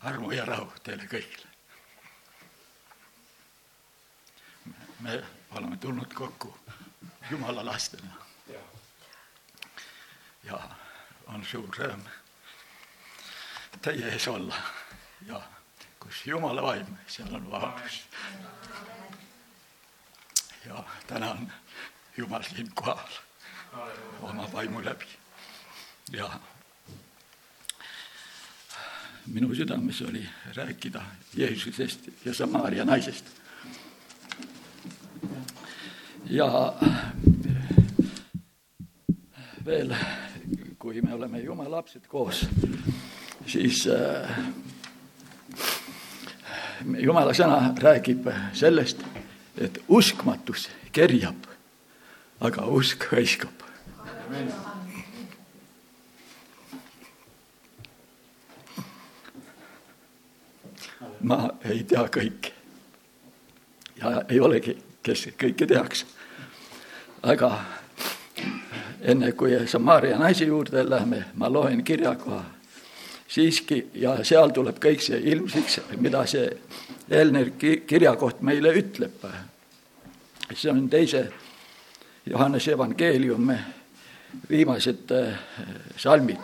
armu ja rahu teile kõigile. me oleme tulnud kokku Jumala lastena. ja on suur rõõm teie ees olla ja kus Jumala vaim, seal on vabadus. ja täna on Jumal siin kohal oma vaimu läbi ja minu südames oli rääkida Jeesusest ja Samaaria naisest. ja veel, kui me oleme Jumala lapsed koos, siis äh, Jumala sõna räägib sellest, et uskmatus kerjab, aga usk hõiskab. Ma ei tea kõike. ja ei olegi, kes kõike teaks. aga enne kui Samaaria naise juurde lähme, ma loen kirjakoha siiski ja seal tuleb kõik see ilmsiks, mida see eelnev kirjakoht meile ütleb. see on teise Johannese evangeeliumi viimased äh, salmid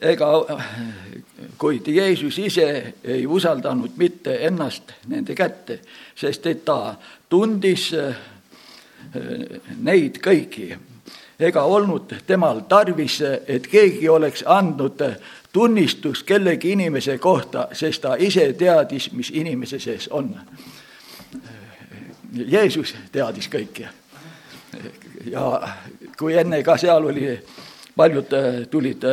ega kuid Jeesus ise ei usaldanud mitte ennast nende kätte, sest et ta tundis neid kõiki. ega olnud temal tarvis, et keegi oleks andnud tunnistus kellegi inimese kohta, sest ta ise teadis, mis inimese sees on. Jeesus teadis kõike. ja kui enne ka seal oli, paljud tulid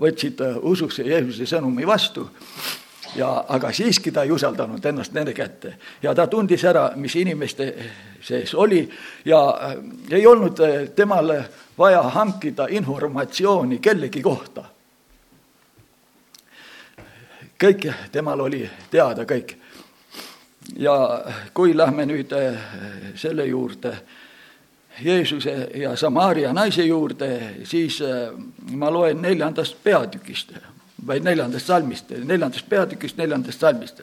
võtsid äh, usuks Jeesuse sõnumi vastu ja aga siiski ta ei usaldanud ennast nende kätte ja ta tundis ära, mis inimeste sees oli ja äh, ei olnud äh, temal vaja hankida informatsiooni kellegi kohta. kõik temal oli teada kõik. ja kui lähme nüüd selle juurde Jeesuse ja Samaaria naise juurde, siis äh, ma loen neljandast peatükist, vaid neljandast salmist, neljandast peatükist, neljandast salmist.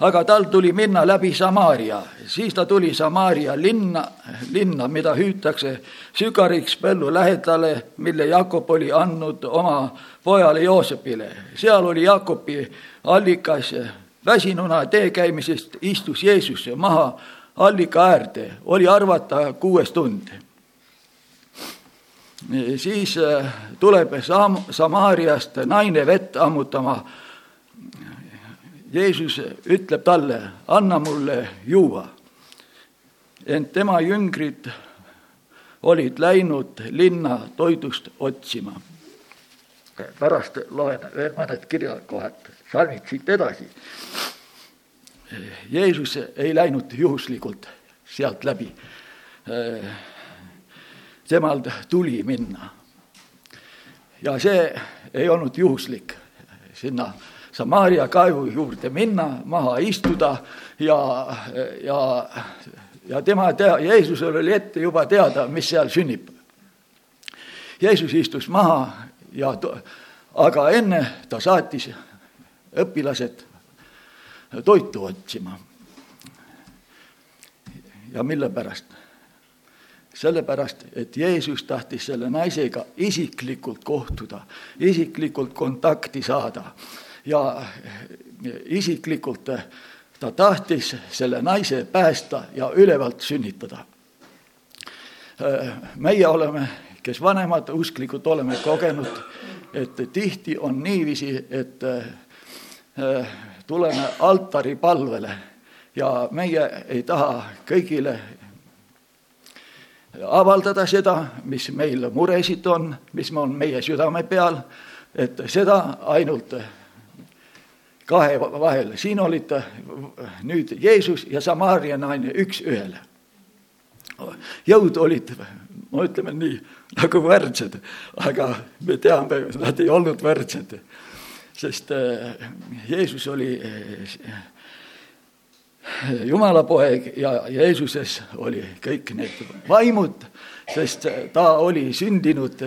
aga tal tuli minna läbi Samaaria, siis ta tuli Samaaria linna, linna, mida hüütakse sügariks Pellu lähedale, mille Jakob oli andnud oma pojale Joosepile. seal oli Jakobi allikas, väsinuna tee käimisest istus Jeesus maha allika äärde, oli arvata kuues tund. siis äh, tuleb Sam-, Samaariast naine vett ammutama. Jeesus ütleb talle, anna mulle juua. ent tema jüngrid olid läinud linna toidust otsima. pärast loen veel mõned kirjakohad, salmid siit edasi Jeesus ei läinud juhuslikult sealt läbi. temal tuli minna. ja see ei olnud juhuslik sinna Samaaria kaevu juurde minna, maha istuda ja, ja, ja tema tea-, Jeesusel oli ette juba teada, mis seal sünnib. Jeesus istus maha ja, aga enne ta saatis õpilased toitu otsima. ja mille pärast? sellepärast, et Jeesus tahtis selle naisega isiklikult kohtuda, isiklikult kontakti saada ja isiklikult ta tahtis selle naise päästa ja ülevalt sünnitada. meie oleme, kes vanemad usklikud oleme kogenud, et tihti on niiviisi, et tuleme altaripalvele ja meie ei taha kõigile avaldada seda, mis meil muresid on, mis on meie südame peal, et seda ainult kahe vahel, siin olid nüüd Jeesus ja Samaaria naine üks-ühele. jõud olid, no ütleme nii, nagu värdsed, aga me teame, nad ei olnud värdsed sest äh, Jeesus oli äh, Jumala poeg ja Jeesuses oli kõik need vaimud, sest ta oli sündinud,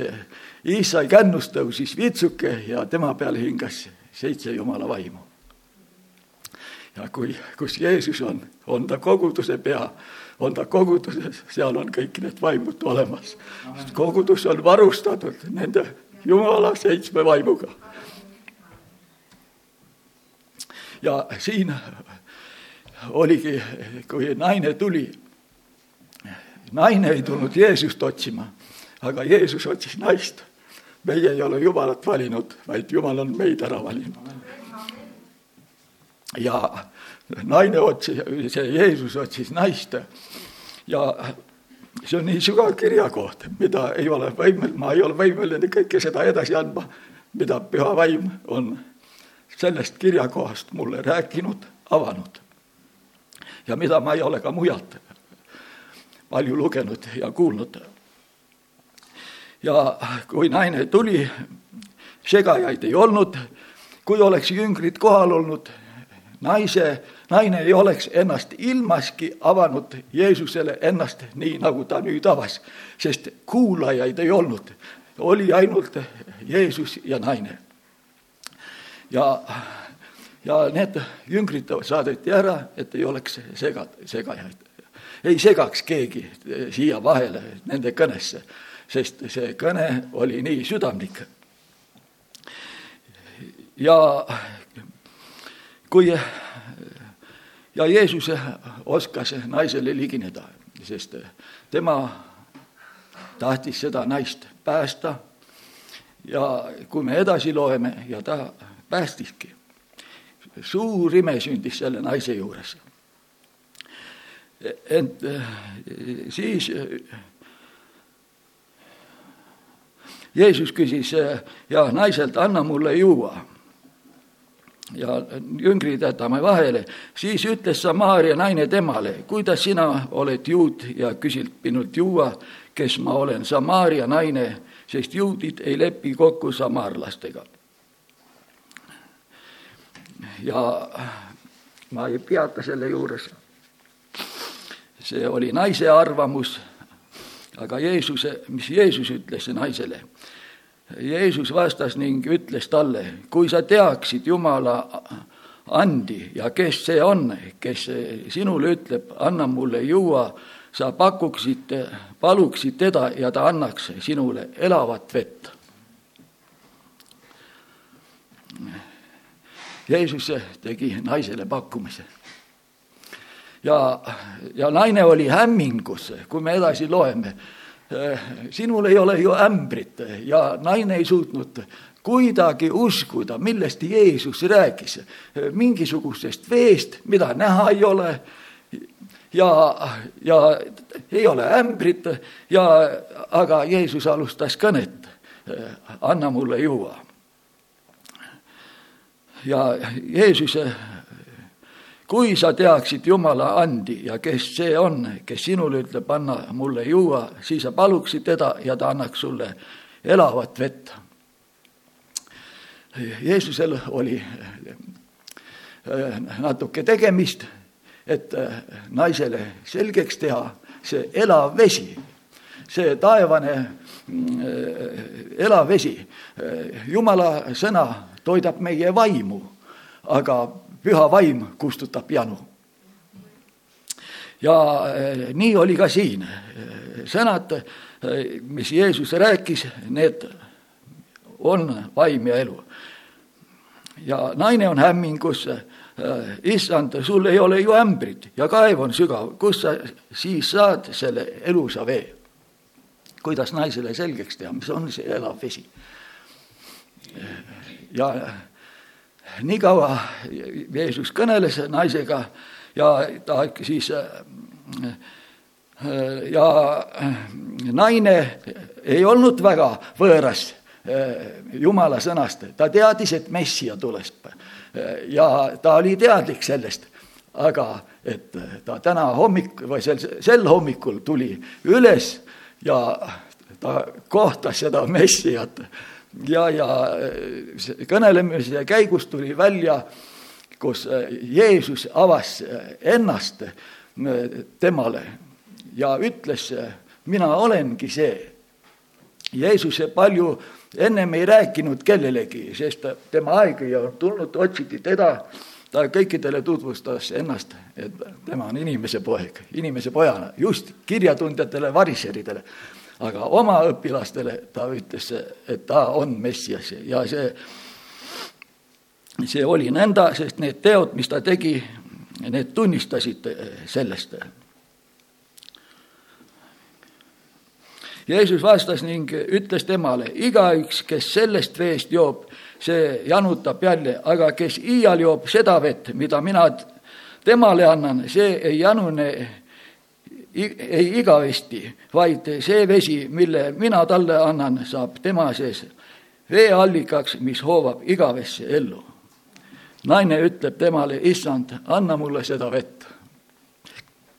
Iisai kännust tõusis vitsuke ja tema peale hingas seitse Jumala vaimu. ja kui, kus Jeesus on, on ta koguduse pea, on ta koguduses, seal on kõik need vaimud olemas. kogudus on varustatud nende Jumala seitsme vaimuga. Ja siin oligi, kui naine tuli, naine ei tulnud Jeesust otsima, aga Jeesus otsis naist. meie ei ole Jumalat valinud, vaid Jumal on meid ära valinud. ja naine otsis, see Jeesus otsis naist ja see on nii sügav kirjakoht, mida ei ole võimel, ma ei ole võimeline kõike seda edasi andma, mida püha vaim on sellest kirjakohast mulle rääkinud, avanud ja mida ma ei ole ka mujalt palju lugenud ja kuulnud. ja kui naine tuli, segajaid ei olnud, kui oleks jüngrid kohal olnud, naise, naine ei oleks ennast ilmaski avanud Jeesusele ennast nii, nagu ta nüüd avas, sest kuulajaid ei olnud, oli ainult Jeesus ja naine. Ja ja need jüngrid saadeti ära, et ei oleks sega, segajaid. ei segaks keegi siia vahele nende kõnesse, sest see kõne oli nii südamlik. ja kui ja Jeesus oskas naisele ligineda, sest tema tahtis seda naist päästa. ja kui me edasi loeme ja ta päästiski suur ime sündis selle naise juures. ent eh, siis eh, Jeesus küsis eh, ja naiselt, anna mulle juua. ja jüngrid jätame vahele, siis ütles Samaaria naine temale, kuidas sina oled juut ja küsid minult juua, kes ma olen, Samaaria naine, sest juudid ei lepi kokku samaarlastega ja ma ei peata selle juures. see oli naise arvamus, aga Jeesuse, mis Jeesus ütles naisele? Jeesus vastas ning ütles talle, kui sa teaksid Jumala andi ja kes see on, kes sinule ütleb, anna mulle juua, sa pakuksid, paluksid teda ja ta annaks sinule elavat vett Jeesus tegi naisele pakkumise. ja, ja naine oli hämmingus, kui me edasi loeme. sinul ei ole ju ämbrit ja naine ei suutnud kuidagi uskuda, millest Jeesus rääkis. mingisugusest veest, mida näha ei ole ja, ja ei ole ämbrit ja, aga Jeesus alustas kõnet. anna mulle juua ja Jeesus, kui sa teaksid Jumala andi ja kes see on, kes sinule ütleb, anna mulle juua, siis sa paluksid teda ja ta annaks sulle elavat vett. Jeesusel oli äh, natuke tegemist, et äh, naisele selgeks teha see elav vesi, see taevane äh, elav vesi, jumala sõna toidab meie vaimu, aga püha vaim kustutab janu. ja eh, nii oli ka siin. sõnad, eh, mis Jeesus rääkis, need on vaim ja elu. ja naine on hämmingus, eh, issand, sul ei ole ju ämbrit ja kaev on sügav, kust sa siis saad selle elusa vee? kuidas naisele selgeks teha, mis on see elav vesi? Ja niikaua Jeesus kõneles naisega ja ta siis ja naine ei olnud väga võõras Jumala sõnast, ta teadis, et Messia tuleb ja ta oli teadlik sellest, aga et ta täna hommik või sel, sel hommikul tuli üles ja ta kohtas seda Messiat ja, ja kõnelemise käigus tuli välja kus Jeesus avas ennast temale ja ütles, mina olengi see. Jeesus palju ennem ei rääkinud kellelegi, sest tema aeg ei olnud tulnud, otsiti teda ta kõikidele tutvustas ennast, et tema on inimese poeg, inimese pojana, just kirjatundjatele, variseridele. Aga oma õpilastele ta ütles, et ta on Messias ja see, see oli nõnda, sest need teod, mis ta tegi, need tunnistasid sellest. Jeesus vastas ning ütles temale, igaüks, kes sellest veest joob, see janutab jälle, aga kes iial joob seda vett, mida mina temale annan, see ei janune ei igavesti, vaid see vesi, mille mina talle annan, saab tema sees veeallikaks, mis hoovab igavesse ellu. naine ütleb temale, issand, anna mulle seda vett.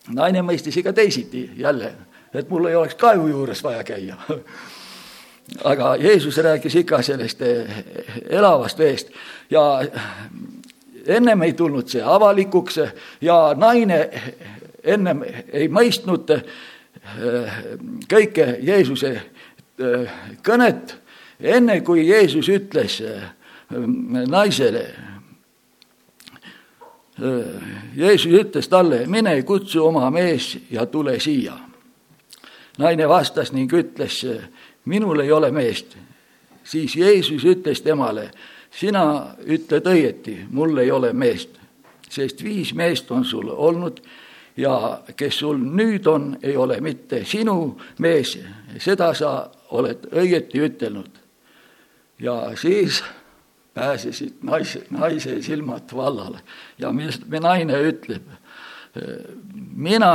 naine mõistis ikka teisiti jälle, et mul ei oleks kaevu juures vaja käia aga Jeesus rääkis ikka sellest eh, elavast veest ja ennem ei tulnud see avalikuks ja naine ennem ei mõistnud eh, kõike Jeesuse eh, kõnet, enne kui Jeesus ütles naisele, Jeesus ütles talle, mine kutsu oma mees ja tule siia. naine vastas ning ütles, minul ei ole meest. siis Jeesus ütles temale, sina ütled õieti, mul ei ole meest, sest viis meest on sul olnud ja kes sul nüüd on, ei ole mitte sinu mees, seda sa oled õieti ütelnud. ja siis pääsesid naise, naise silmad vallale ja mis naine ütleb, mina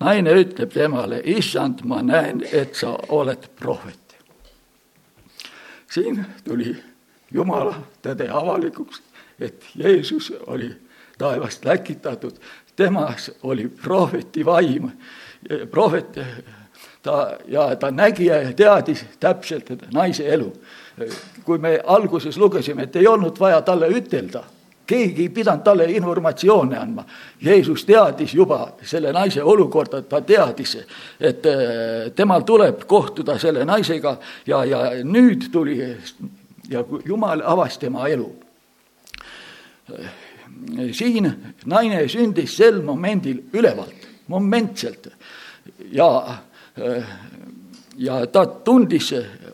naine ütleb temale, issand, ma näen, et sa oled prohvet. siin tuli Jumala tõde avalikuks, et Jeesus oli taevast läkitatud, temas oli prohveti vaim, prohvet ta ja ta nägi ja teadis täpselt naise elu. kui me alguses lugesime, et ei olnud vaja talle ütelda keegi ei pidanud talle informatsioone andma. Jeesus teadis juba selle naise olukorda, ta teadis, et äh, temal tuleb kohtuda selle naisega ja, ja nüüd tuli ja Jumal avas tema elu. Siin naine sündis sel momendil ülevalt, momentselt. Ja, ja ta tundis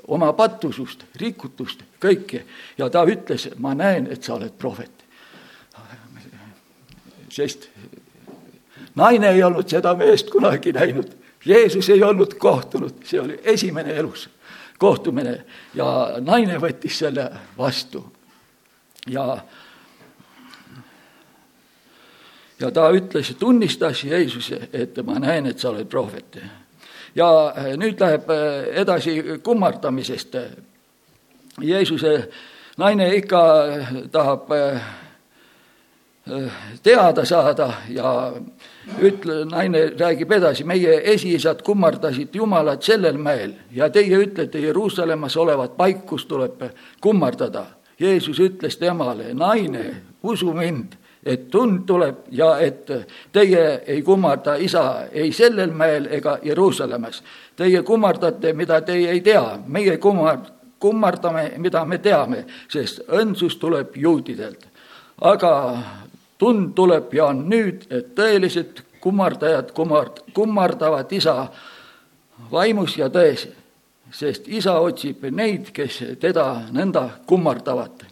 oma pattusust, rikutust, kõike. Ja ta ütles, ma näen, et sa oled prohvet. Sest naine ei olnud seda meest kunagi näinud, Jeesus ei olnud kohtunud, see oli esimene elus kohtumine. Ja naine võttis selle vastu. ja, ja ta ütles, tunnistas Jeesuse, et ma näen, et sa oled prohvet. ja nüüd läheb edasi kummardamisest. Jeesuse naine ikka tahab teada saada ja ütle, naine räägib edasi, meie esiisad kummardasid Jumalat sellel mäel ja teie ütlete Jeruusalemmas olevat paik, kus tuleb kummardada. Jeesus ütles temale, naine, usu mind, et tund tuleb ja et teie ei kummarda isa ei sellel mäel ega Jeruusalemmas. Teie kummardate, mida teie ei tea, meie kummard-, kummardame, mida me teame, sest õndsus tuleb juudidelt. aga tund tuleb ja on nüüd, et tõelised kummardajad kummard-, kummardavad isa vaimus ja tões, sest isa otsib neid, kes teda nõnda kummardavad.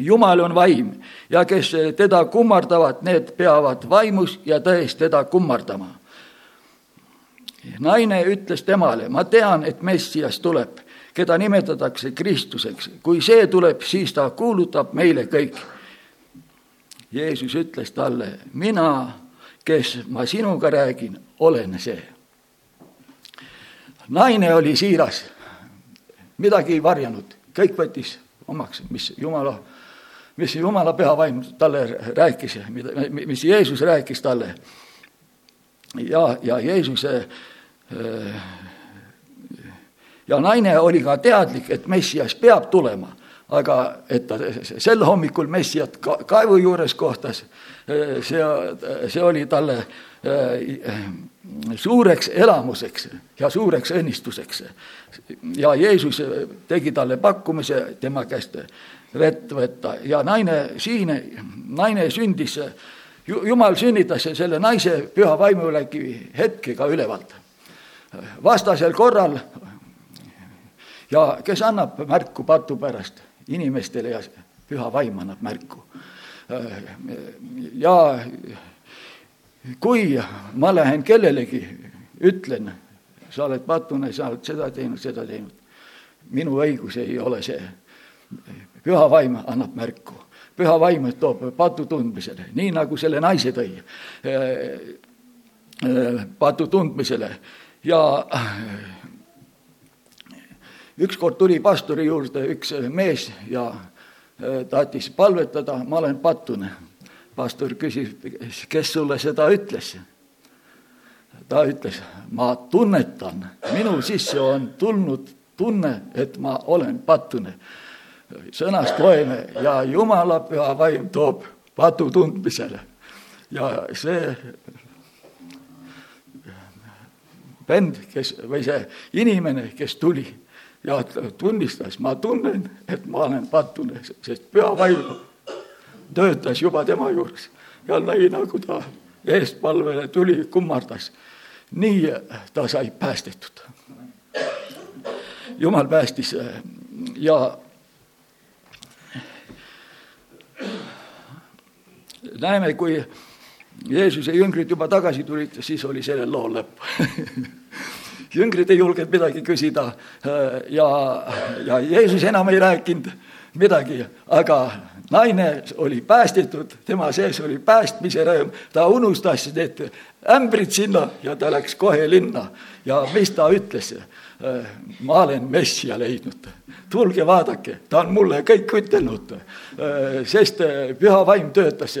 Jumal on vaim ja kes teda kummardavad, need peavad vaimus ja tões teda kummardama. naine ütles temale, ma tean, et Messias tuleb, keda nimetatakse Kristuseks. kui see tuleb, siis ta kuulutab meile kõik Jeesus ütles talle, mina, kes ma sinuga räägin, olen see. naine oli siiras, midagi ei varjanud, kõik võttis omaks, mis Jumala, mis Jumala pühavaim talle rääkis, mida, mis Jeesus rääkis talle. ja, ja Jeesuse ja naine oli ka teadlik, et Messias peab tulema, aga et ta sel hommikul Messiat kaevu juures kohtas, see, see oli talle äh, suureks elamuseks ja suureks õnnistuseks. ja Jeesus tegi talle pakkumise tema käest vett võtta ja naine siin, naine sündis, jumal sünnitas selle naise püha vaimuläki hetkega ülevalt. vastasel korral ja kes annab märku patu pärast inimestele ja püha vaim annab märku. ja kui ma lähen kellelegi, ütlen, sa oled patune, sa oled seda teinud, seda teinud, minu õigus ei ole see. Püha vaim annab märku, püha vaim toob patu tundmisele, nii nagu selle naise tõi patu tundmisele ja ükskord tuli pastori juurde üks mees ja tahtis palvetada, ma olen patune. pastor küsis, kes sulle seda ütles? ta ütles, ma tunnetan, minu sisse on tulnud tunne, et ma olen patune. Sõnast loeme ja Jumala püha vaim toob patu tundmisele. ja see vend, kes või see inimene, kes tuli ja tunnistas, ma tunnen, et ma olen pattune, sest püha vaim töötas juba tema juures ja näi, nagu ta eestpalvele tuli, kummardas. nii ta sai päästetud. jumal päästis ja näeme, kui Jeesuse jüngrid juba tagasi tulid, siis oli sellel lool lõpp. Jüngrid ei julgenud midagi küsida äh, ja, ja Jeesus enam ei rääkinud midagi, aga naine oli päästetud, tema sees oli päästmise rõõm, ta unustas need ämbrid sinna ja ta läks kohe linna. Ja mis ta ütles? Äh, ma olen messia leidnud, tulge vaadake, ta on mulle kõik ütelnud. Äh, sest äh, püha vaim töötas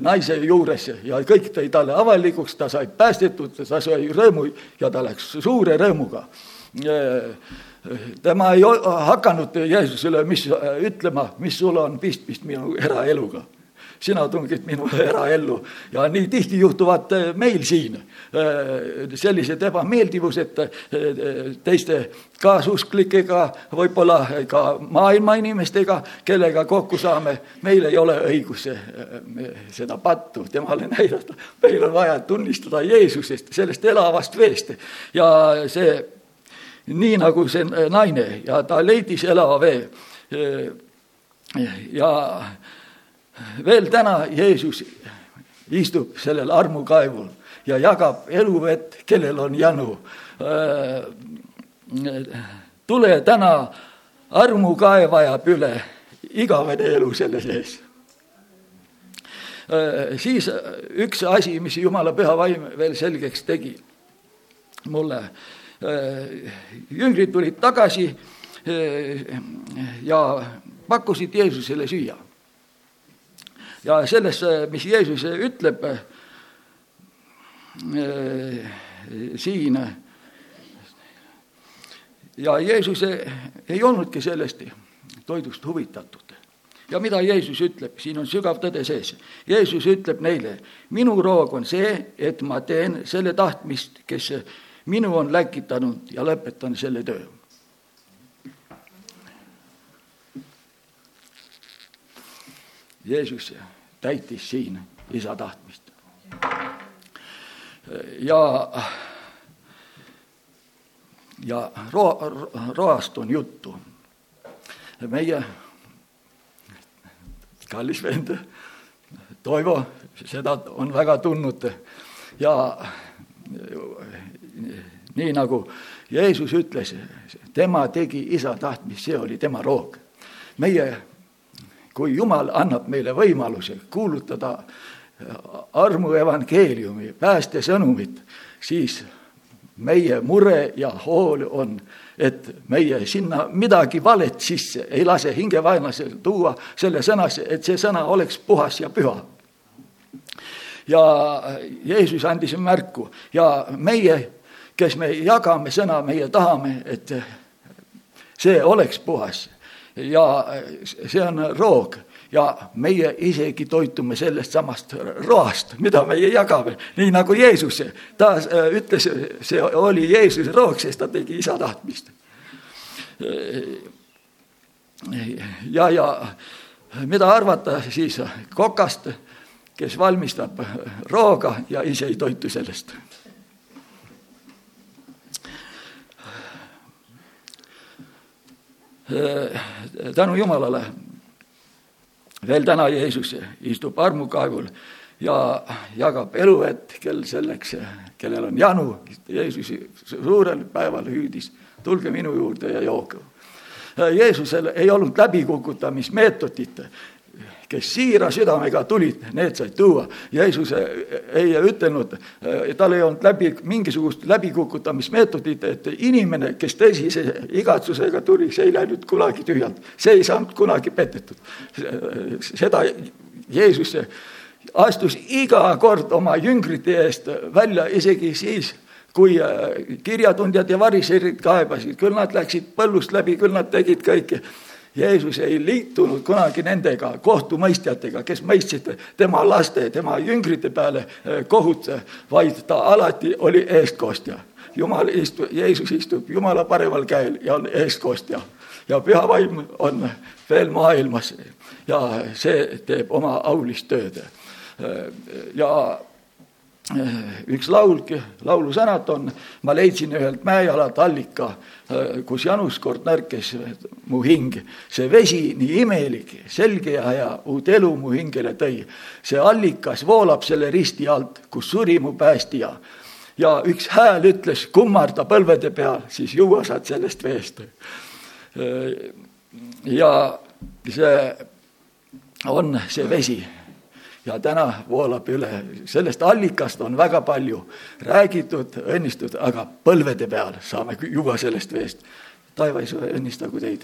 naise juures ja kõik tõi talle avalikuks, ta sai päästetud, ta sai rõõmu ja ta läks suure rõõmuga. Tema ei hakanud Jeesusele, mis ütlema, mis sul on pistmist minu eraeluga sina tungid minu eraellu ja nii tihti juhtuvad äh, meil siin äh, sellised ebameeldivused äh, teiste kaasusklikega, võib-olla ka maailma inimestega, kellega kokku saame, meil ei ole õigus seda pattu temale näidata. meil on vaja tunnistada Jeesusest, sellest elavast veest. Ja see nii nagu see naine ja ta leidis elava vee ja veel täna Jeesus istub sellel armukaevul ja jagab eluvett, kellel on janu. tule täna, armukaev ajab üle, igavene elu selle sees. siis üks asi, mis Jumala püha vaim veel selgeks tegi mulle. jüngrid tulid tagasi ja pakkusid Jeesusele süüa ja sellesse, mis Jeesus ütleb äh, siin. ja Jeesus ei olnudki sellest toidust huvitatud. ja mida Jeesus ütleb, siin on sügav tõde sees. Jeesus ütleb neile, minu roog on see, et ma teen selle tahtmist, kes minu on läkitanud ja lõpetan selle töö Jeesus täitis siin isa tahtmist. ja, ja roa, roast on juttu. meie kallis vend Toivo, seda on väga tundnud ja nii nagu Jeesus ütles, tema tegi isa tahtmist, see oli tema roog. meie kui Jumal annab meile võimaluse kuulutada armu evangeeliumi, päästesõnumit, siis meie mure ja hool on, et meie sinna midagi valet sisse ei lase hingevaenlasel tuua selle sõnasse, et see sõna oleks puhas ja püha. ja Jeesus andis märku ja meie, kes me jagame sõna, meie tahame, et see oleks puhas ja see on roog. Ja meie isegi toitume sellest samast roast, mida meie jagame, nii nagu Jeesus, ta äh, ütles, see oli Jeesuse roog, sest ta tegi isa tahtmist. ja, ja mida arvata siis kokast, kes valmistab rooga ja ise ei toitu sellest tänu Jumalale. Veel täna Jeesus istub armukaevul ja jagab eluvett, kel selleks, kellel on janu, Jeesus suurel päeval hüüdis, tulge minu juurde ja jooge. Jeesusel ei olnud läbikukutamismeetodit, kes siira südamega tulid, need said tuua. Jeesus ei ütelnud, tal ei olnud läbi, mingisugust läbikukutamismeetodit, et inimene, kes tõsise igatsusega tuli, see ei läinud kunagi tühjalt, see ei saanud kunagi petetud. seda Jeesus astus iga kord oma jüngrite eest välja, isegi siis, kui kirjatundjad ja variserid kaebasid, küll nad läksid põllust läbi, küll nad tegid kõike Jeesus ei liitunud kunagi nendega kohtumõistjatega, kes mõistsid tema laste, tema jüngrite peale eh, kohut, vaid ta alati oli eestkostja. jumal istub, Jeesus istub Jumala paremal käel ja on eestkostja ja püha vaim on veel maailmas ja see teeb oma aulist tööd. Eh, ja üks laul, laulusõnad on, ma leidsin ühelt mäejalalt allika, kus Janus kord närkes mu hing. see vesi nii imelik, selge ja hea, uut elu mu hingele tõi. see allikas voolab selle risti alt, kus suri mu päästja. ja üks hääl ütles, kummarda põlvede peal, siis juua saad sellest veest. ja see on see vesi ja täna voolab üle, sellest allikast on väga palju räägitud, õnnistatud, aga põlvede peal saame juua sellest veest. taevas õnnistagu teid